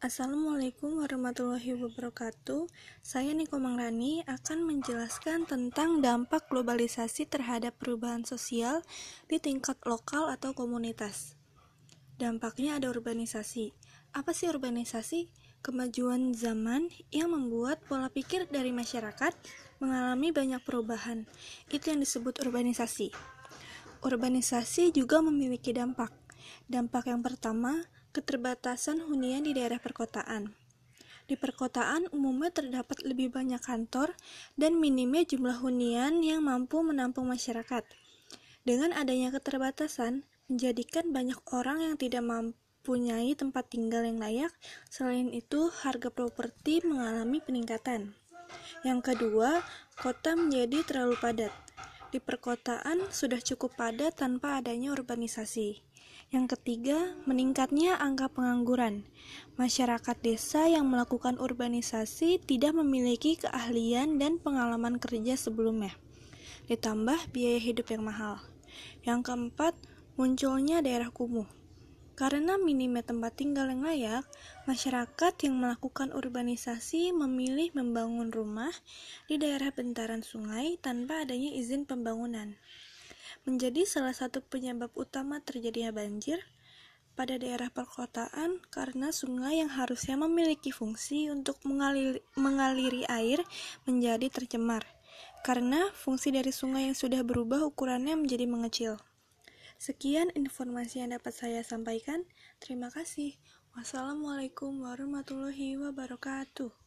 Assalamualaikum warahmatullahi wabarakatuh. Saya Niko Mangrani akan menjelaskan tentang dampak globalisasi terhadap perubahan sosial di tingkat lokal atau komunitas. Dampaknya ada urbanisasi. Apa sih urbanisasi? Kemajuan zaman yang membuat pola pikir dari masyarakat mengalami banyak perubahan. Itu yang disebut urbanisasi. Urbanisasi juga memiliki dampak. Dampak yang pertama, keterbatasan hunian di daerah perkotaan. Di perkotaan umumnya terdapat lebih banyak kantor dan minimnya jumlah hunian yang mampu menampung masyarakat. Dengan adanya keterbatasan, menjadikan banyak orang yang tidak mempunyai tempat tinggal yang layak. Selain itu, harga properti mengalami peningkatan. Yang kedua, kota menjadi terlalu padat. Di perkotaan sudah cukup padat tanpa adanya urbanisasi. Yang ketiga, meningkatnya angka pengangguran. Masyarakat desa yang melakukan urbanisasi tidak memiliki keahlian dan pengalaman kerja sebelumnya. Ditambah biaya hidup yang mahal. Yang keempat, munculnya daerah kumuh. Karena minimnya tempat tinggal yang layak, masyarakat yang melakukan urbanisasi memilih membangun rumah di daerah bentaran sungai tanpa adanya izin pembangunan menjadi salah satu penyebab utama terjadinya banjir pada daerah perkotaan karena sungai yang harusnya memiliki fungsi untuk mengaliri, mengaliri air menjadi tercemar karena fungsi dari sungai yang sudah berubah ukurannya menjadi mengecil. Sekian informasi yang dapat saya sampaikan. Terima kasih. Wassalamualaikum warahmatullahi wabarakatuh.